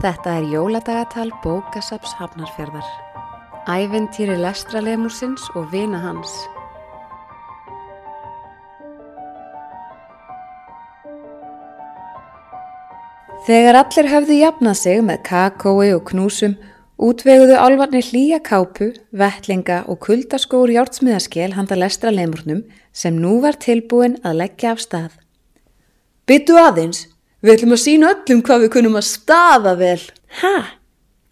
Þetta er jóladagatal bókasaps Hafnarfjörðar. Æventýri lestralemursins og vina hans. Þegar allir höfðu jafnað sig með kakói og knúsum, útveguðu álvarnir hlýja kápu, vettlinga og kuldaskóur jártsmiðaskél handa lestralemurnum sem nú var tilbúin að leggja af stað. Byttu aðeins, við ætlum að sína öllum hvað við kunum að staða vel. Ha?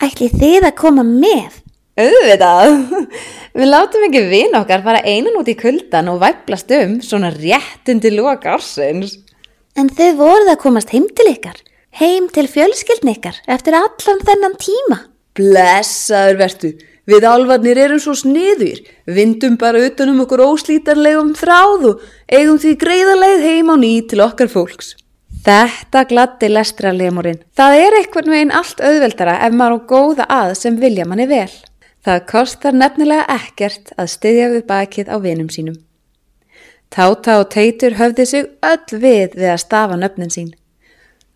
Ætli þið að koma með? Auðvitað, við látum ekki vin okkar fara einan út í kuldan og væplast um svona rétt undir loka ársins. En þið voruð að komast heim til ykkar, heim til fjölskyldn ykkar eftir allan þennan tíma. Blessaður vertu, við álvarnir erum svo sniður, vindum bara utanum okkur óslítanlegum þráð og eigum því greiðarleið heim á ný til okkar fólks. Þetta gladdi lestralemurinn. Það er einhvern veginn allt auðveldara ef maður á góða að sem vilja manni vel. Það kostar nefnilega ekkert að styðja við bakið á vinum sínum. Táta og teitur höfði sig öll við við að stafa nöfnin sín.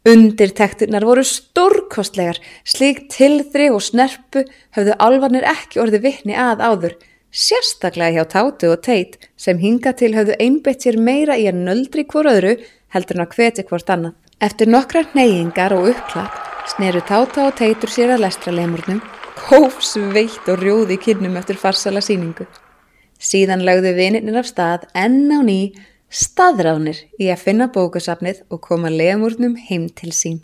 Undirtekturnar voru stórkostlegar, slík tilþri og snerpu höfðu alvarnir ekki orði vittni að áður, sérstaklega hjá tátu og teit sem hinga til höfðu einbeitt sér meira í að nöldri hvort öðru heldur hann að hveti hvort annað. Eftir nokkra neyingar og uppklapp sneru táta og teitur sér að lestra lemurnum, kóf sveitt og rjóði kynnum eftir farsala síningu. Síðan lagðu vinirnir af stað enn á ný staðráðnir í að finna bókasafnið og koma lemurnum heim til sín.